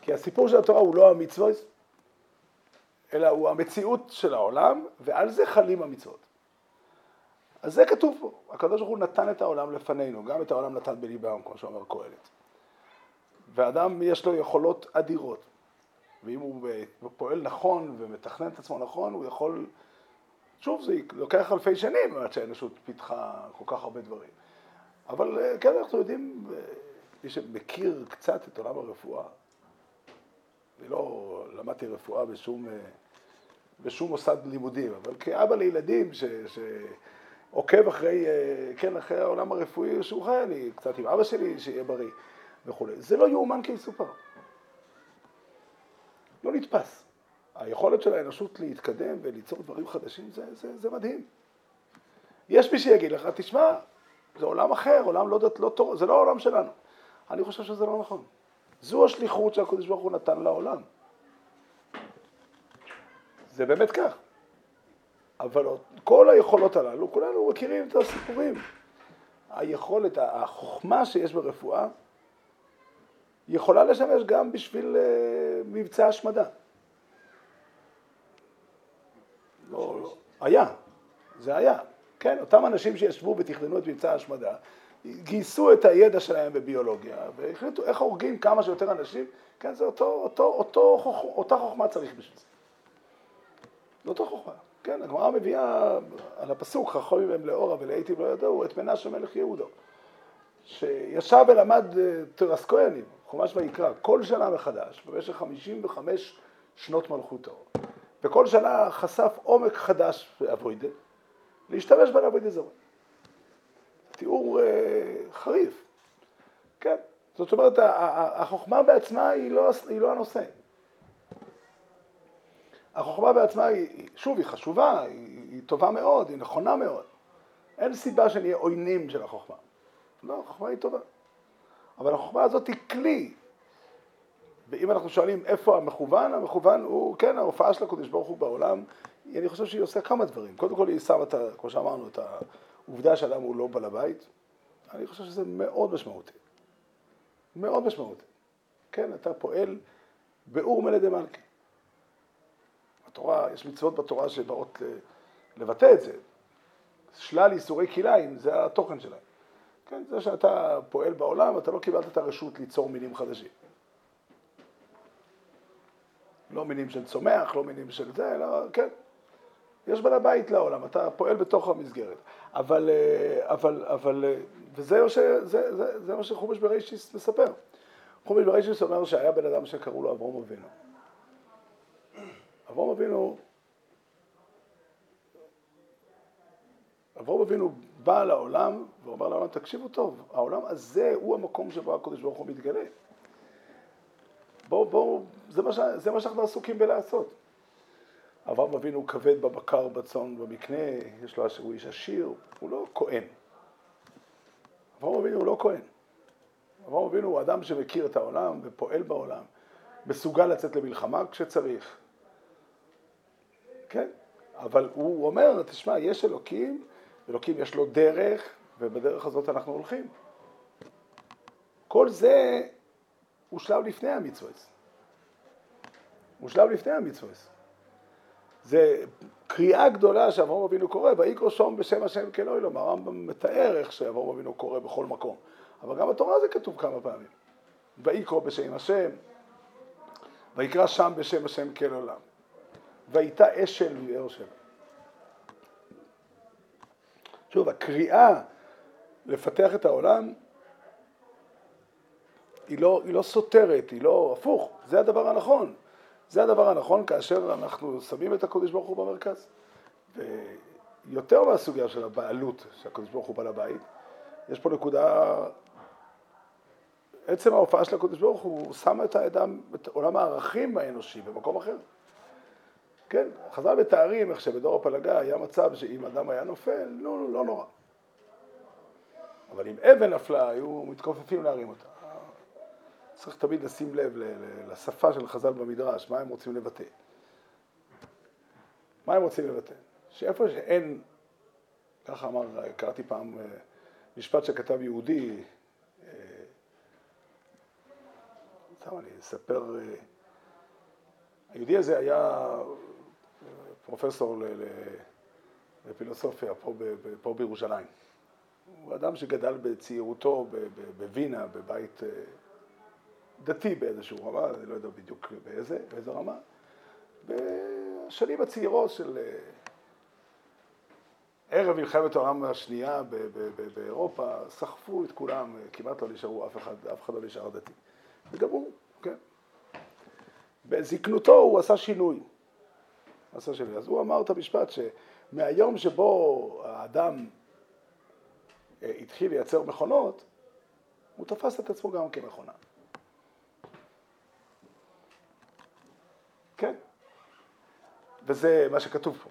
Speaker 1: כי הסיפור של התורה הוא לא המצווה, אלא הוא המציאות של העולם, ועל זה חלים המצוות. אז זה כתוב פה, הוא נתן את העולם לפנינו, גם את העולם נתן בליבם, כמו שאומר קהלת. ואדם יש לו יכולות אדירות, ואם הוא פועל נכון ומתכנן את עצמו נכון, הוא יכול שוב, זה לוקח אלפי שנים עד שהאנושות פיתחה כל כך הרבה דברים. אבל אה, כן, אנחנו יודעים, אה, מי שמכיר קצת את עולם הרפואה, אני לא למדתי רפואה בשום, אה, בשום מוסד לימודים, אבל כאבא לילדים ש, שעוקב אחרי, כן, אחרי העולם הרפואי שהוא חי, אני קצת עם אבא שלי, שיהיה בריא וכולי. זה לא יאומן כי יסופר. לא נתפס. היכולת של האנושות להתקדם וליצור דברים חדשים זה, זה, זה מדהים. יש מי שיגיד לך, תשמע, זה עולם אחר, עולם לא, לא תור, זה לא העולם שלנו. אני חושב שזה לא נכון. זו השליחות שהקדוש ברוך הוא נתן לעולם. זה באמת כך. אבל כל היכולות הללו, כולנו מכירים את הסיפורים. היכולת, החוכמה שיש ברפואה, יכולה לשמש גם בשביל uh, מבצע השמדה. לא, לא, היה, זה היה. כן, אותם אנשים שישבו ותכננו את מבצע ההשמדה, גייסו את הידע שלהם בביולוגיה והחליטו איך הורגים כמה שיותר אנשים, כן, זה אותו, אותו, אותו, חוכ... אותה חוכמה צריך בשביל זה. זה אותו חוכמה. כן, הגמרא מביאה על הפסוק, חכמים הם לאורה ולעיתים לא ידעו, את מנשה מלך יהודו, שישב ולמד אה, תרס כהנים, חומש ויקרא, כל שנה מחדש, במשך 55 שנות מלכותו. וכל שנה חשף עומק חדש באבוידה, להשתמש באבוידה זרה. תיאור אה, חריף, כן. זאת אומרת, החוכמה בעצמה היא לא, היא לא הנושא. החוכמה בעצמה היא, שוב, היא חשובה, היא, היא טובה מאוד, היא נכונה מאוד. אין סיבה שנהיה עוינים של החוכמה. לא, החוכמה היא טובה. אבל החוכמה הזאת היא כלי. ואם אנחנו שואלים איפה המכוון, המכוון הוא, כן, ההופעה של הקדוש ברוך הוא בעולם, אני חושב שהיא עושה כמה דברים. קודם כל היא שמה, את, כמו שאמרנו, את העובדה שאדם הוא לא בעל הבית. אני חושב שזה מאוד משמעותי. מאוד משמעותי. כן, אתה פועל באור מלא דמלכי. התורה, יש מצוות בתורה שבאות לבטא את זה. שלל איסורי כלאיים, זה התוכן שלהם. כן, זה שאתה פועל בעולם, אתה לא קיבלת את הרשות ליצור מינים חדשים. לא מינים של צומח, לא מינים של זה, אלא, כן. יש בעל הבית לעולם, אתה פועל בתוך המסגרת. אבל, אה, אבל, אבל, אה, וזה מה, זה, זה, זה שחומש בראשיס מספר. חומש בראשיס אומר שהיה בן אדם שקראו לו אברום אבינו. אברום אבינו, אברום אבינו בא לעולם ואומר לעולם, תקשיבו טוב, העולם הזה הוא המקום שבו הקדוש ברוך הוא מתגלה. בואו, בואו, זה, זה מה שאנחנו עסוקים בלעשות. אברהם אבינו כבד בבקר, בצאן, במקנה, יש לו, הוא איש עשיר, הוא לא כהן. אברהם אבינו הוא לא כהן. אברהם אבינו הוא אדם שמכיר את העולם ופועל בעולם, מסוגל לצאת למלחמה כשצריך. כן, אבל הוא אומר, תשמע, יש אלוקים, אלוקים יש לו דרך, ובדרך הזאת אנחנו הולכים. כל זה הוא שלב לפני המצווה. הוא שלב לפני המצווה. זה קריאה גדולה שאברהם אבינו קורא, ויקרא שום בשם השם כאלוהי לו, הרמב"ם מתאר איך שאברהם אבינו קורא בכל מקום, אבל גם בתורה זה כתוב כמה פעמים. ויקרא בשם השם, ויקרא שם בשם השם כאל עולם. והייתה אשל מבאר שבע. שוב, הקריאה לפתח את העולם היא לא, היא לא סותרת, היא לא הפוך, זה הדבר הנכון. זה הדבר הנכון כאשר אנחנו שמים את הקודש ברוך הוא במרכז. ויותר מהסוגיה של הבעלות, שהקודש ברוך הוא בעל הבית, יש פה נקודה, עצם ההופעה של הקודש ברוך הוא שם את האדם, את עולם הערכים האנושי במקום אחר. כן, חז"ל מתארים איך שבדור הפלגה היה מצב שאם אדם היה נופל, לא, לא נורא. אבל אם אבן נפלה, היו מתכופפים להרים אותה. צריך תמיד לשים לב לשפה של חז"ל במדרש, מה הם רוצים לבטא. מה הם רוצים לבטא? שאיפה שאין, ככה אמר, קראתי פעם אה, משפט שכתב יהודי, אה, סתם אני אספר, אה, היהודי הזה היה פרופסור לפילוסופיה פה, פה בירושלים. הוא אדם שגדל בצעירותו בווינה, בבית דתי באיזשהו רמה, אני לא יודע בדיוק באיזה, באיזה רמה. בשנים הצעירות של אה, ערב מלחמת העולם השנייה באירופה, סחפו את כולם, כמעט לא נשארו, אף אחד, אף אחד לא נשאר דתי. וגם הוא, כן. בזקנותו הוא עשה שינוי. עשה שינוי. אז הוא אמר את המשפט שמהיום שבו האדם אה, התחיל לייצר מכונות, הוא תפס את עצמו גם כמכונה. כן. וזה מה שכתוב פה,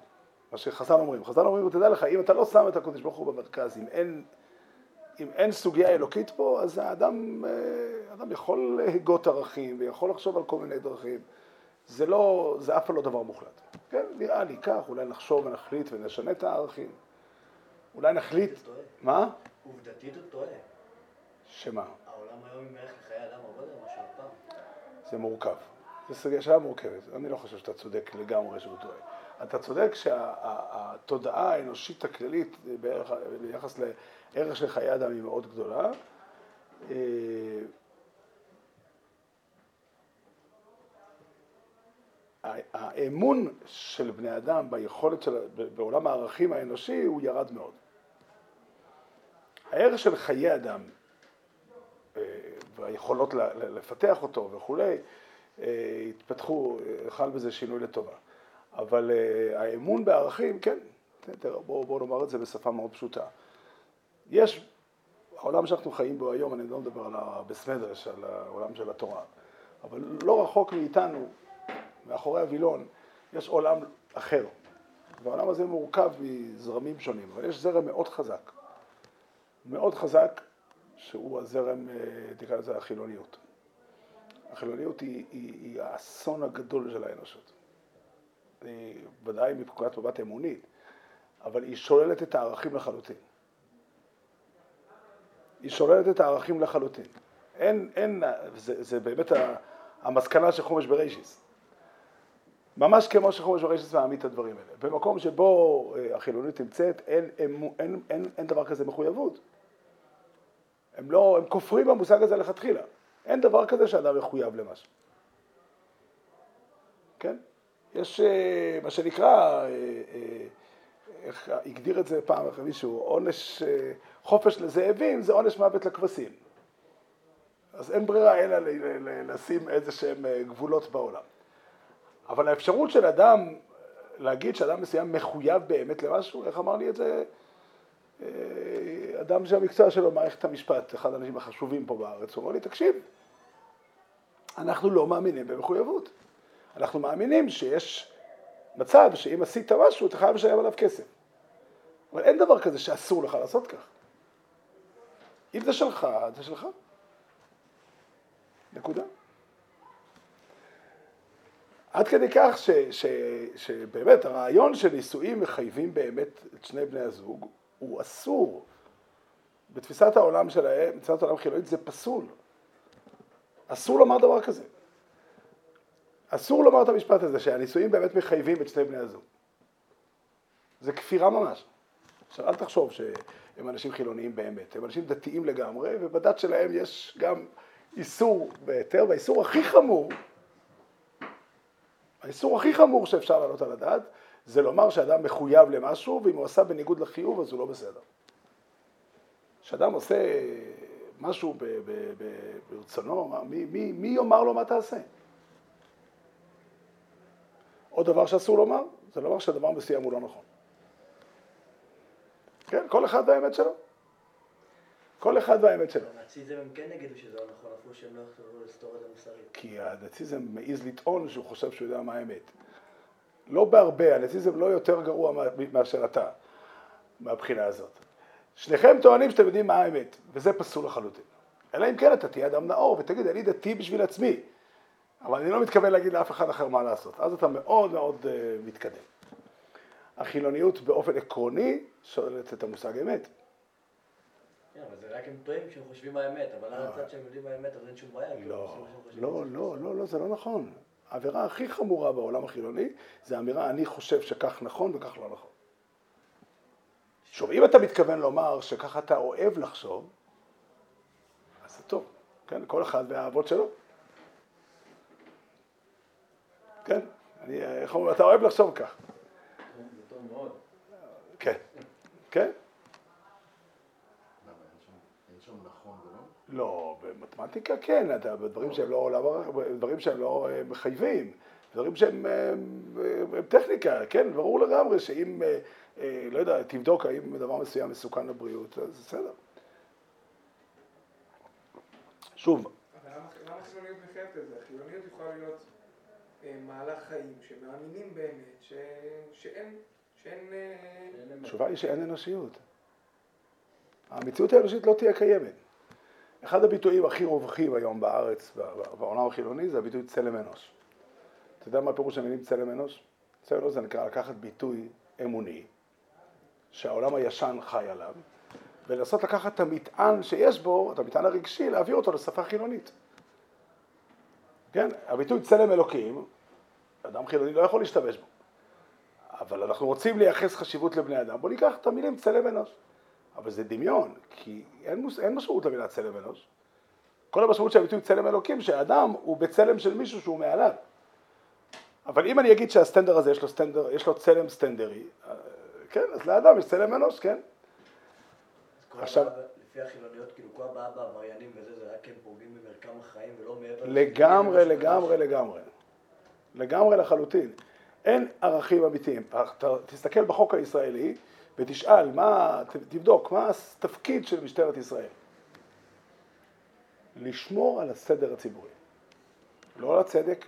Speaker 1: מה שחז"ל אומרים. חז"ל אומרים, תדע לך, אם אתה לא שם את הקדוש ברוך הוא במרכז, אם אין, אם אין סוגיה אלוקית פה, אז האדם, אה, האדם יכול להגות ערכים ויכול לחשוב על כל מיני דרכים. זה לא, זה אף פעם לא דבר מוחלט. כן, נראה לי כך, אולי נחשוב ונחליט ונשנה את הערכים. אולי נחליט... מה?
Speaker 2: עובדתית הוא טועה.
Speaker 1: שמה?
Speaker 2: העולם היום עם ערך לחיי אדם הרבה יותר מאשר פעם.
Speaker 1: זה מורכב. זו סוגיה שאלה מורכבת. אני לא חושב שאתה צודק לגמרי שהוא טועה. אתה צודק שהתודעה האנושית הכללית ביחס לערך של חיי אדם היא מאוד גדולה. אה, האמון של בני אדם ביכולת של, בעולם הערכים האנושי הוא ירד מאוד. הערך של חיי אדם אה, והיכולות לפתח אותו וכולי, אה, התפתחו, חל בזה שינוי לטובה. אבל האמון בערכים, כן, בואו בוא נאמר את זה בשפה מאוד פשוטה. יש, העולם שאנחנו חיים בו היום, אני לא מדבר על הבסמדרש, על העולם של התורה, אבל לא רחוק מאיתנו, מאחורי הווילון, יש עולם אחר, והעולם הזה מורכב מזרמים שונים, אבל יש זרם מאוד חזק, מאוד חזק, שהוא הזרם, אה, תקרא לזה החילוניות. החילוניות היא, היא, היא האסון הגדול של האנושות. היא ודאי מבחינת מבט אמונית, אבל היא שוללת את הערכים לחלוטין. היא שוללת את הערכים לחלוטין. אין, אין, זה, זה באמת המסקנה של חומש בראשיס. ממש כמו שחומש בראשיס מעמיד את הדברים האלה. במקום שבו אה, החילונית נמצאת, אין, אין, אין, אין, אין דבר כזה מחויבות. הם לא, הם כופרים במושג הזה לכתחילה. אין דבר כזה שאדם מחויב למשהו. כן? יש אה, מה שנקרא, אה, הגדיר את זה פעם אחרי מישהו, עונש, חופש לזאבים זה עונש מוות לכבשים. אז אין ברירה אלא לשים איזה שהם גבולות בעולם. אבל האפשרות של אדם להגיד שאדם מסוים מחויב באמת למשהו, איך אמר לי את זה אה, אדם שהמקצוע שלו מערכת המשפט, אחד האנשים החשובים פה בארץ, הוא אמר לי, תקשיב, אנחנו לא מאמינים במחויבות. אנחנו מאמינים שיש מצב שאם עשית משהו, אתה חייב לשלם עליו כסף. אבל אין דבר כזה שאסור לך לעשות כך. אם זה שלך, זה שלך. נקודה. עד כדי כך ש, ש, שבאמת הרעיון של נישואים מחייבים באמת את שני בני הזוג הוא אסור. בתפיסת העולם שלהם, בתפיסת העולם חילונית זה פסול. אסור לומר דבר כזה. אסור לומר את המשפט הזה שהנישואים באמת מחייבים את שני בני הזוג. זה כפירה ממש. עכשיו אל תחשוב שהם אנשים חילוניים באמת, הם אנשים דתיים לגמרי, ובדת שלהם יש גם איסור בהיתר, והאיסור הכי חמור האיסור הכי חמור שאפשר להעלות על הדעת, זה לומר שאדם מחויב למשהו, ואם הוא עשה בניגוד לחיוב אז הוא לא בסדר. כשאדם עושה משהו ברצונו, מי, מי, מי יאמר לו מה תעשה? עוד דבר שאסור לומר, זה לומר שדבר מסוים הוא לא נכון. כן, כל אחד והאמת שלו. כל אחד והאמת שלו.
Speaker 2: הנאציזם הם כן יגידו שזה לא נכון, אפילו שהם לא יכולו לסתור את זה מוסרית.
Speaker 1: כי הנאציזם מעז לטעון שהוא חושב שהוא יודע מה האמת. לא בהרבה, הנאציזם לא יותר גרוע מאשר אתה, מהבחינה הזאת. שניכם טוענים שאתם יודעים מה האמת, וזה פסול לחלוטין. אלא אם כן אתה תהיה אדם נאור ותגיד, אני דתי בשביל עצמי, אבל אני לא מתכוון להגיד לאף אחד אחר מה לעשות. אז אתה מאוד מאוד uh, מתקדם. החילוניות באופן עקרוני שוללת את המושג אמת.
Speaker 2: כן, אבל זה רק הם טועים כשהם חושבים מה האמת, אבל על הצד שהם יודעים מה האמת, אז אין שום בעיה.
Speaker 1: לא, לא, לא, לא, לא, זה לא נכון. העבירה הכי חמורה בעולם החילוני זה האמירה, אני חושב שכך נכון וכך לא נכון. שוב, אם אתה מתכוון לומר שככה אתה אוהב לחשוב, אז זה טוב, כן? כל אחד והאהבות שלו. כן? אני, איך אומרים, אתה אוהב לחשוב כך.
Speaker 2: זה טוב מאוד.
Speaker 1: כן, כן.
Speaker 3: לא?
Speaker 1: לא, במתמטיקה כן, אתה, בדברים שהם לא עולם, דברים שהם לא אה, מחייבים, דברים שהם הם, הם טכניקה, כן, ברור לגמרי שאם, אה, אה, לא יודע, תבדוק האם דבר מסוים מסוכן לבריאות, אז בסדר. שוב.
Speaker 3: אבל למה חילוניות מחייבת את זה? חילוניות יכולה להיות מהלך חיים שמאמינים באמת ש... שאין... שאין...
Speaker 1: התשובה היא שאין אנושיות. המציאות האנושית לא תהיה קיימת. אחד הביטויים הכי רווחים היום בארץ, בעולם החילוני, זה הביטוי צלם אנוש. אתה יודע מה הפירוש המילים צלם אנוש? צלם אנוש זה נקרא לקחת ביטוי אמוני, שהעולם הישן חי עליו, ולנסות לקחת את המטען שיש בו, את המטען הרגשי, להעביר אותו לשפה חילונית. כן, הביטוי צלם אלוקים, אדם חילוני לא יכול להשתמש בו. אבל אנחנו רוצים לייחס חשיבות לבני אדם, בואו ניקח את המילים צלם אנוש. אבל זה דמיון, כי אין, מוס, אין משמעות למילה צלם אנוש. כל המשמעות של הביטוי צלם אלוקים, שהאדם הוא בצלם של מישהו שהוא מעליו. אבל אם אני אגיד שהסטנדר הזה יש לו, סטנדר, יש לו צלם סטנדרי, אה, כן, אז לאדם יש צלם אנוש, כן.
Speaker 2: עכשיו... לפי החילוניות, כאילו כל הבעיה בעבריינים וזה, זה רק הם פוגעים במרקם החיים ולא מעבר...
Speaker 1: לגמרי, לגמרי, לגמרי. לגמרי לחלוטין. אין ערכים אמיתיים. תסתכל בחוק הישראלי, ותשאל, מה, תבדוק, מה התפקיד של משטרת ישראל? לשמור על הסדר הציבורי, לא על הצדק.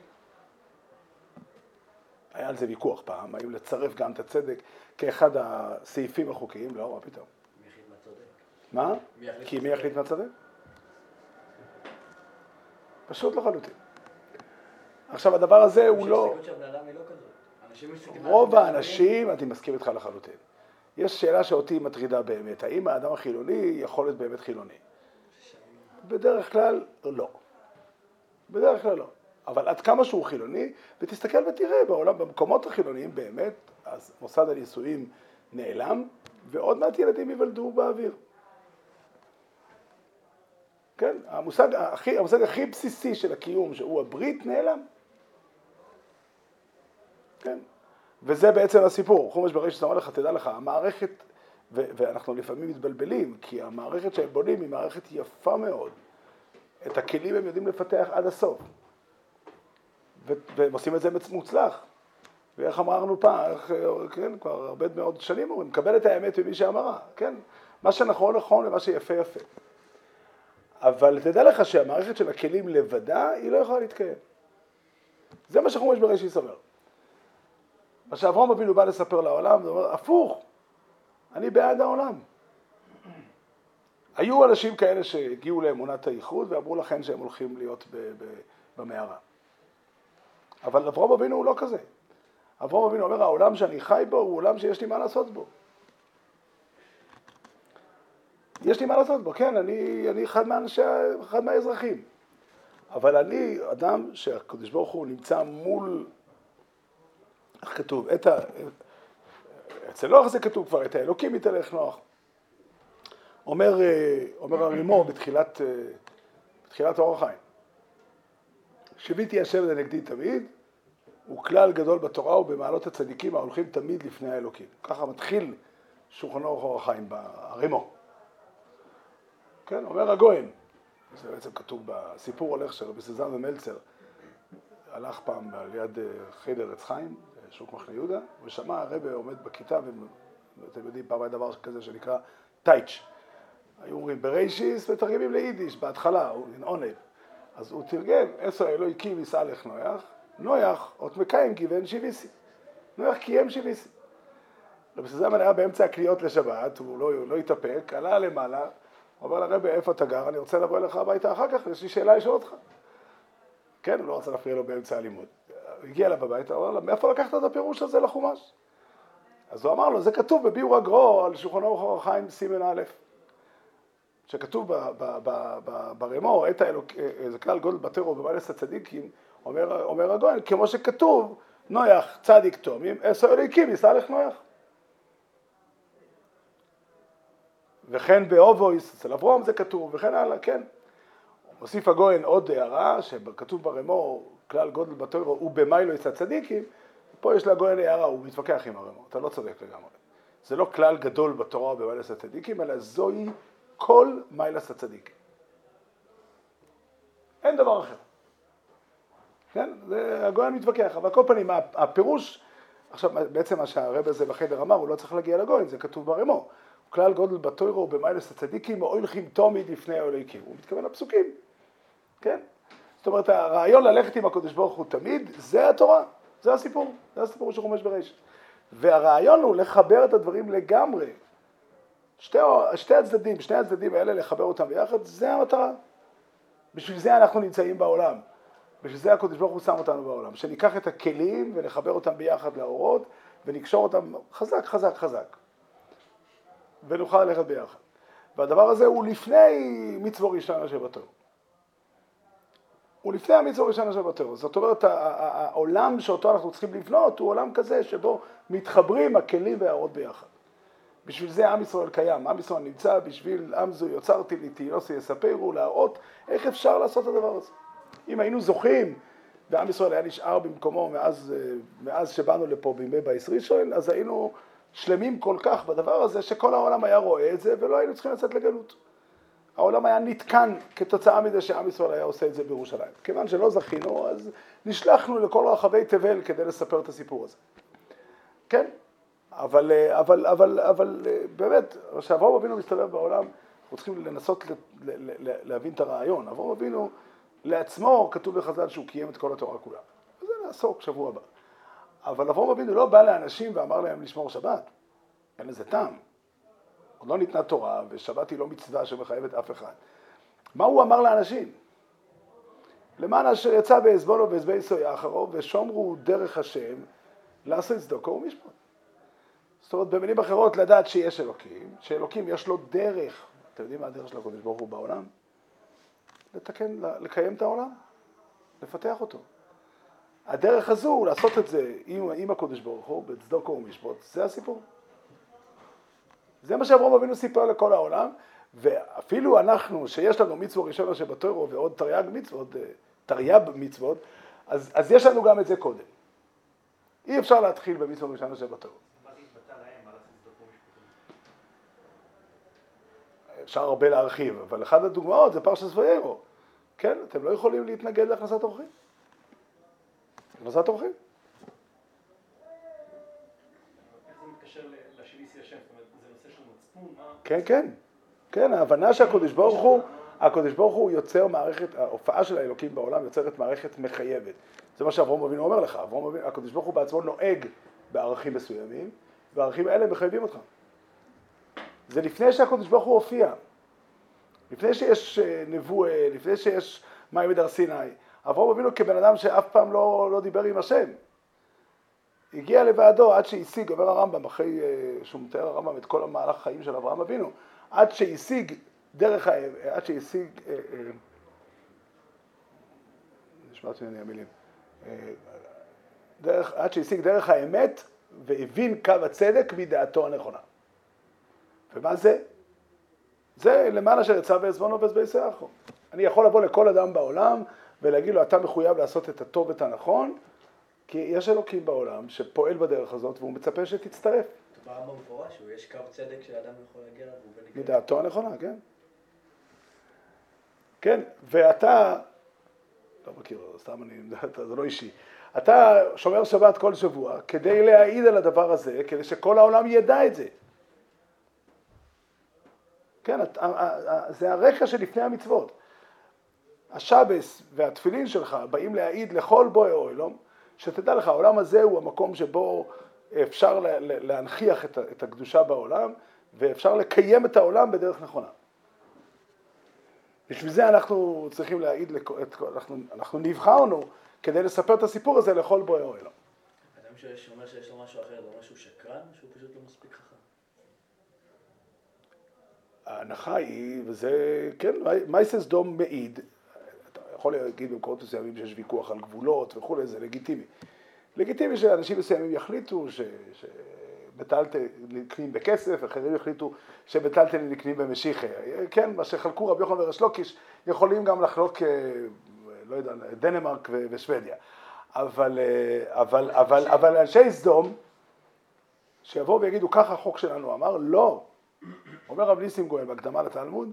Speaker 1: היה על זה ויכוח פעם, האם לצרף גם את הצדק כאחד הסעיפים החוקיים, לא, מה פתאום.
Speaker 2: מי החליט מה צודק?
Speaker 1: מה?
Speaker 2: מי יחליט
Speaker 1: כי מי יחליט מה צודק? פשוט לחלוטין. עכשיו הדבר הזה הוא לא... רוב
Speaker 2: האנשים
Speaker 1: אני מסכים איתך לחלוטין. יש שאלה שאותי מטרידה באמת, האם האדם החילוני יכול להיות באמת חילוני? בדרך כלל לא. בדרך כלל לא. אבל עד כמה שהוא חילוני, ותסתכל ותראה בעולם, במקומות החילוניים באמת, אז מוסד הנישואים נעלם, ועוד מעט ילדים ייוולדו באוויר. כן, המושג הכי, המושג הכי בסיסי של הקיום, שהוא הברית, נעלם. כן, וזה בעצם הסיפור. חומש בראשית אומר לך, תדע לך, המערכת, ו- ואנחנו לפעמים מתבלבלים, כי המערכת שהם בונים היא מערכת יפה מאוד. את הכלים הם יודעים לפתח עד הסוף. ו- והם עושים את זה מוצלח. ואיך אמרנו פעם, איך, כן, כבר הרבה מאוד שנים אומרים, קבל את האמת ממי שאמרה, כן? מה שנכון נכון ומה שיפה יפה. אבל תדע לך שהמערכת של הכלים לבדה, היא לא יכולה להתקיים. זה מה שחומש בראשית אומר. מה שאברהם אבינו בא לספר לעולם, זה אומר, הפוך, אני בעד העולם. היו אנשים כאלה שהגיעו לאמונת הייחוד ואמרו לכן שהם הולכים להיות ב- ב- במערה. אבל אברהם אבינו הוא לא כזה. אברהם אבינו אומר, העולם שאני חי בו הוא עולם שיש לי מה לעשות בו. יש לי מה לעשות בו, כן, אני, אני אחד מהאנשי, אחד מהאזרחים. אבל אני אדם שהקדוש ברוך הוא נמצא מול, איך כתוב, את ה... אצל נוח זה כתוב כבר, את האלוקים יתהלך נוח. אומר, אה, אומר הרימו בתחילת, אה, בתחילת אור החיים, שיביתי השם לנגדי תמיד, הוא כלל גדול בתורה ובמעלות הצדיקים ההולכים תמיד לפני האלוקים. ככה מתחיל שולחן אור החיים ברימו. כן, אומר הגויין, זה בעצם כתוב בסיפור הולך של רבי סזן ומלצר, הלך פעם על יד אה, חדר עץ חיים, שוק מחנה יהודה, ושמע הרבה עומד בכיתה, ואתם יודעים, פעם היה דבר כזה שנקרא טייץ'. היו אומרים ברישיס ותרגמים ליידיש, בהתחלה, הוא עונב. אז הוא תרגם, עשר אלוהי קים יסעלך נויח, נויח עוד מקיים גיוון שיביסי. נויח קיים שיביסי. רבי סזמן היה באמצע הקניות לשבת, הוא לא, לא התאפק, עלה למעלה, אומר לרבי, איפה אתה גר? אני רוצה לבוא אליך הביתה אחר כך, יש לי שאלה לשאול אותך. כן, הוא לא רצה להפריע לו באמצע הלימוד. הגיע אליו הביתה, אמר לו, מאיפה לקחת את הפירוש הזה לחומש? אז הוא אמר לו, זה כתוב בביאור הגרו על שולחן אורך אור החיים סימן א', שכתוב ברמו, את האלוק, זה כלל גודל בטרו במאלס הצדיקים, אומר, אומר הגויין, כמו שכתוב, נויח צדיק תומים, עשר אליקים לך נויח. וכן באובויס, אצל אברום זה כתוב, וכן הלאה, כן. מוסיף הגויין עוד הערה, שכתוב ברמו, כלל גודל בתוירו, הוא במיילו יצא צדיקים, פה יש לגויין הערה, הוא מתווכח עם הרמו, אתה לא צודק לגמרי. זה לא כלל גדול בתורה במיילס הצדיקים, אלא זוהי כל מיילס הצדיקים. אין דבר אחר. כן? זה, הגויין מתווכח, אבל כל פנים, הפירוש, עכשיו בעצם מה שהרב הזה בחדר אמר, הוא לא צריך להגיע לגויין, זה כתוב ברמו. כלל גודל בתוירו ובמיילס הצדיקים, או הולכים תמיד לפני האלוהיקים. הוא מתכוון לפסוקים, כן? זאת אומרת, הרעיון ללכת עם הקדוש ברוך הוא תמיד, זה התורה, זה הסיפור, זה הסיפור של חומש ברשת. והרעיון הוא לחבר את הדברים לגמרי. שתי, שתי הצדדים, שני הצדדים האלה, לחבר אותם ביחד, זה המטרה. בשביל זה אנחנו נמצאים בעולם. בשביל זה הקדוש ברוך הוא שם אותנו בעולם. שניקח את הכלים ונחבר אותם ביחד לאורות, ונקשור אותם חזק, חזק, חזק. ונוכל ללכת ביחד. והדבר הזה הוא לפני מצווה ראשונה שבתור. הוא לפני המצווה ראשונה שבתור. זאת אומרת, העולם שאותו אנחנו צריכים לבנות הוא עולם כזה שבו מתחברים הכלים והאורות ביחד. בשביל זה עם ישראל קיים, עם ישראל נמצא בשביל עם זו יוצרתי לי תהילוסי יספרו, להראות איך אפשר לעשות את הדבר הזה. אם היינו זוכים ועם ישראל היה נשאר במקומו מאז, מאז שבאנו לפה בימי בייס ראשון, אז היינו שלמים כל כך בדבר הזה, שכל העולם היה רואה את זה ולא היינו צריכים לצאת לגלות. העולם היה נתקן כתוצאה מזה שעם ישראל היה עושה את זה בירושלים. כיוון שלא זכינו, אז נשלחנו לכל רחבי תבל כדי לספר את הסיפור הזה. כן? אבל, אבל, אבל, אבל באמת, כשאברהם אבינו מסתובב בעולם, אנחנו צריכים לנסות להבין את הרעיון. אברהם אבינו לעצמו, כתוב בחז"ל שהוא קיים את כל התורה כולה. וזה נעסוק שבוע הבא. אבל אברהם אבינו לא בא לאנשים ואמר להם לשמור שבת. אין לזה טעם. עוד לא ניתנה תורה, ושבת היא לא מצווה שמחייבת אף אחד. מה הוא אמר לאנשים? למען אשר יצא בעזבונו ועזבי ישראל אחרו, ושומרו דרך השם לעשות צדוקו ומשפט. זאת אומרת, במילים אחרות, לדעת שיש אלוקים, שאלוקים יש לו דרך, אתם יודעים מה הדרך של הקודש ברוך הוא בעולם? לתקן, לקיים את העולם, לפתח אותו. הדרך הזו, לעשות את זה עם, עם הקודש ברוך הוא, בצדוקו ומשפט, זה הסיפור. זה מה שאברהם אבינו סיפר לכל העולם, ואפילו אנחנו, שיש לנו מצווה ראשונה שבתורו ועוד תרי"ג מצוות, אה, תרי"ב מצוות, אז, אז יש לנו גם את זה קודם. אי אפשר להתחיל במצווה ראשונה שבתורו. אפשר הרבה להרחיב, אבל אחת הדוגמאות זה פרשת סביירו. כן, אתם לא יכולים להתנגד להכנסת אורחים. הכנסת אורחים. כן, כן. כן, ההבנה שהקדוש ברוך הוא, הקדוש ברוך הוא יוצר מערכת, ההופעה של האלוקים בעולם יוצרת מערכת מחייבת. זה מה שאברום אבינו אומר לך, אברום אבינו, הקדוש ברוך הוא בעצמו נוהג בערכים מסוימים, והערכים האלה מחייבים אותך. זה לפני שהקדוש ברוך הוא הופיע, לפני שיש אה, נבואה, לפני שיש מים מדר סיני. אברום אבינו כבן אדם שאף פעם לא, לא דיבר עם השם. הגיע לבעדו עד שהשיג, אומר הרמב"ם, אחרי אה, שהוא מתאר הרמב"ם את כל המהלך חיים של אברהם אבינו, עד שהשיג דרך, עד שהשיג, אה, אה, נשמעת ממני המילים, דרך, עד שהשיג דרך האמת והבין קו הצדק מדעתו הנכונה. ומה זה? זה למעלה של יצא ועזבונו אחו. אני יכול לבוא לכל אדם בעולם ולהגיד לו, אתה מחויב לעשות את הטוב ואת הנכון, כי יש אלוקים בעולם שפועל בדרך הזאת והוא מצפה שתצטרף.
Speaker 2: בא במפורש, יש קו צדק שאדם יכול להגיע אליו.
Speaker 1: מדעתו הנכונה, כן. כן, ואתה, לא מכיר, סתם אני, זה לא אישי. אתה שומר שבת כל שבוע כדי להעיד על הדבר הזה, כדי שכל העולם ידע את זה. כן, זה הרקע שלפני המצוות. השבס והתפילין שלך באים להעיד לכל בואי אוהלום, שתדע לך, העולם הזה הוא המקום שבו אפשר להנכיח את הקדושה בעולם, ואפשר לקיים את העולם בדרך נכונה. בשביל זה אנחנו צריכים להעיד, אנחנו, אנחנו נבחרנו כדי לספר את הסיפור הזה לכל בואי אוהלום.
Speaker 2: אדם שאומר שיש לו משהו אחר, זה אומר שהוא שקרן, שהוא פשוט לא מספיק חכם?
Speaker 1: ההנחה היא, וזה, כן, מייסס דום מעיד, יכול להגיד במקומות מסוימים שיש ויכוח על גבולות וכולי, זה לגיטימי. לגיטימי שאנשים מסוימים יחליטו ש... ש... בטלטל נקנים בכסף, אחרים החליטו שבטלטל נקנים במשיחי. כן, מה שחלקו רבי יוחנן וריש לוקיש יכולים גם לחלוק, אה, לא יודע, דנמרק ושוודיה. אבל, אה, אבל, אבל, אבל אנשי סדום, שיבואו ויגידו, ככה החוק שלנו אמר, לא. אומר רב ניסים גואל בהקדמה לתלמוד,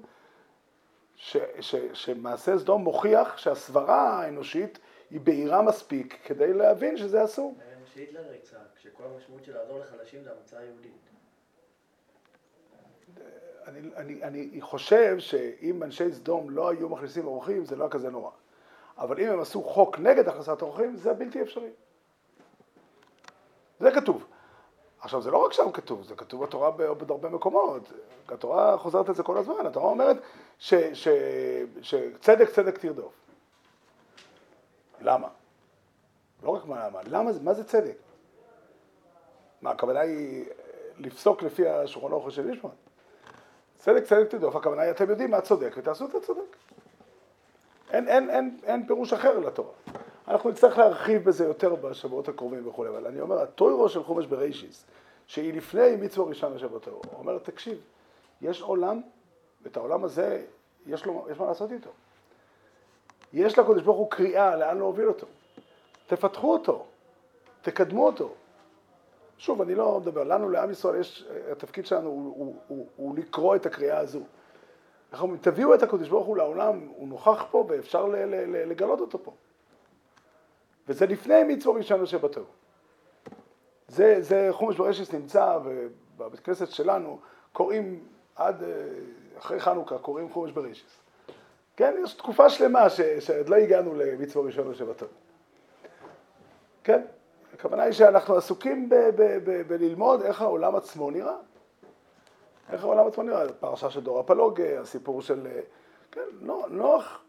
Speaker 1: ש, ש, שמעשה סדום מוכיח שהסברה האנושית היא בהירה מספיק כדי להבין שזה אסור.
Speaker 2: שהיטלר יצא, כשכל המשמעות של לעזור לחלשים זה המצאה יהודית.
Speaker 1: אני, אני, אני חושב שאם אנשי סדום לא היו מכניסים אורחים, זה לא היה כזה נורא. אבל אם הם עשו חוק נגד הכנסת אורחים, זה בלתי אפשרי. זה כתוב. עכשיו, זה לא רק שם כתוב, זה כתוב בתורה בעוד הרבה מקומות. התורה חוזרת את זה כל הזמן. התורה אומרת שצדק צדק תרדוף. למה? לא רק מה למה, למה, מה זה צדק? מה, הכוונה היא לפסוק לפי השולחן אוכל של ישמעאל? צדק צדק תדוף, הכוונה היא אתם יודעים מה צודק ותעשו את הצודק. אין, אין, אין, אין פירוש אחר לתורה. אנחנו נצטרך להרחיב בזה יותר בשבועות הקרובים וכולי, אבל אני אומר, הטוירו של חומש בראשיס, שהיא לפני מצווה ראשון לשבתו, אומר, תקשיב, יש עולם, ואת העולם הזה, יש, לו, יש מה לעשות איתו. יש לקדוש ברוך הוא קריאה לאן להוביל אותו. תפתחו אותו, תקדמו אותו. שוב, אני לא מדבר, לנו, לעם ישראל, יש, התפקיד שלנו הוא, הוא, הוא, הוא לקרוא את הקריאה הזו. אנחנו אומרים, תביאו את הקדוש ברוך הוא לעולם, הוא נוכח פה ואפשר לגלות אותו פה. וזה לפני מצווה ראשון שבתור. זה, זה חומש ברשת נמצא, ובבית כנסת שלנו קוראים עד, אה, אחרי חנוכה, קוראים חומש ברשת. כן, יש תקופה שלמה שעוד לא הגענו למצווה ראשון שבתור. כן, הכוונה היא שאנחנו עסוקים ב- ב- ב- בללמוד איך העולם עצמו נראה. איך העולם עצמו נראה, פרשה של דור הפלוג, הסיפור של, אה, כן, נו- נוח,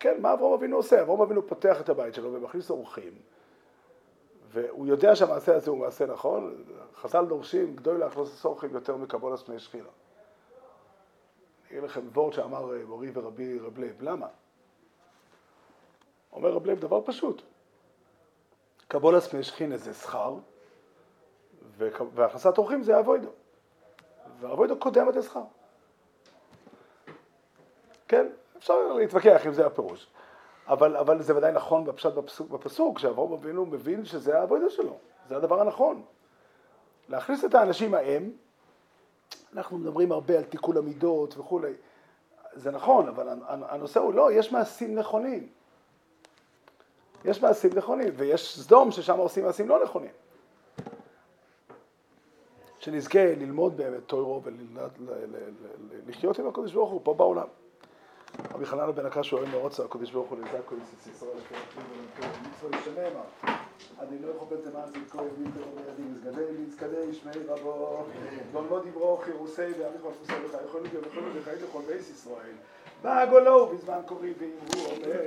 Speaker 1: כן, מה אברהם אבינו עושה? אברהם אבינו פותח את הבית שלו ומכניס אורחים, והוא יודע שהמעשה הזה הוא מעשה נכון, חז"ל דורשים, גדולה הכנסת אורחים יותר מקבול פני שכינה. אני אגיד לכם וורט שאמר אה, מורי ורבי רב לייב, למה? אומר רב לייב דבר פשוט, קבלת פני שכינה זה שכר, והכנסת אורחים זה עבוידה. ואבוידו קודם את השכר. כן, אפשר להתווכח אם זה הפירוש. אבל, אבל זה ודאי נכון בפשט בפסוק, בפסוק שאברהם אבינו מבין שזה האבוידו שלו, זה הדבר הנכון. להכניס את האנשים ההם, אנחנו מדברים הרבה על תיקון המידות וכולי, זה נכון, אבל הנושא הוא לא, יש מעשים נכונים. יש מעשים נכונים, ויש סדום ששם עושים מעשים לא נכונים. שנזכה ללמוד באמת טוירו ולחיות עם הקדוש ברוך הוא פה בעולם. רבי חנן בן הקש שואל מאורץ הקדוש ברוך הוא לזק כל יסיס ישראל מצווה ישנמה אני לא יכול מעט לתקוע את מילתו בידי מזגדי מזגדי שמי רבו. ללמוד דברו חירוסי ואמיך מפוסי לך יכולים גם יכולים לחיים לכל בייס ישראל. בעגולו בזמן קורי ואמרו אומר